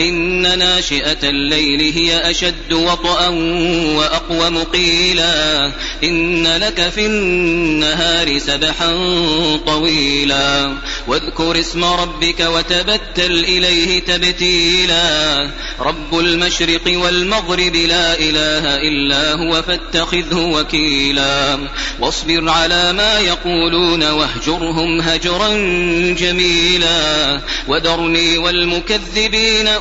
إن ناشئة الليل هي أشد وطئا وأقوم قيلا إن لك في النهار سبحا طويلا واذكر اسم ربك وتبتل إليه تبتيلا رب المشرق والمغرب لا إله إلا هو فاتخذه وكيلا واصبر على ما يقولون واهجرهم هجرا جميلا وذرني والمكذبين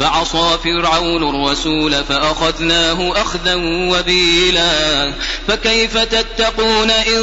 فعصى فرعون الرسول فأخذناه أخذا وبيلا فكيف تتقون إن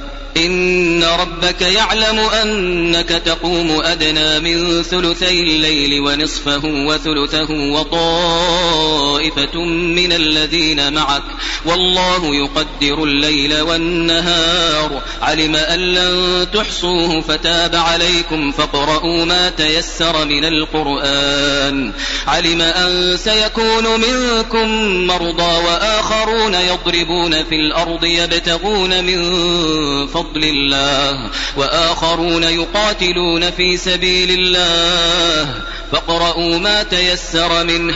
إن ربك يعلم أنك تقوم أدنى من ثلثي الليل ونصفه وثلثه وطائفة من الذين معك. والله يقدر الليل والنهار. علم أن لن تحصوه فتاب عليكم فاقرؤوا ما تيسر من القرآن. علم أن سيكون منكم مرضى وآخرون يضربون في الأرض يبتغون من فضل فضل الله وآخرون يقاتلون في سبيل الله فاقرؤوا ما تيسر منه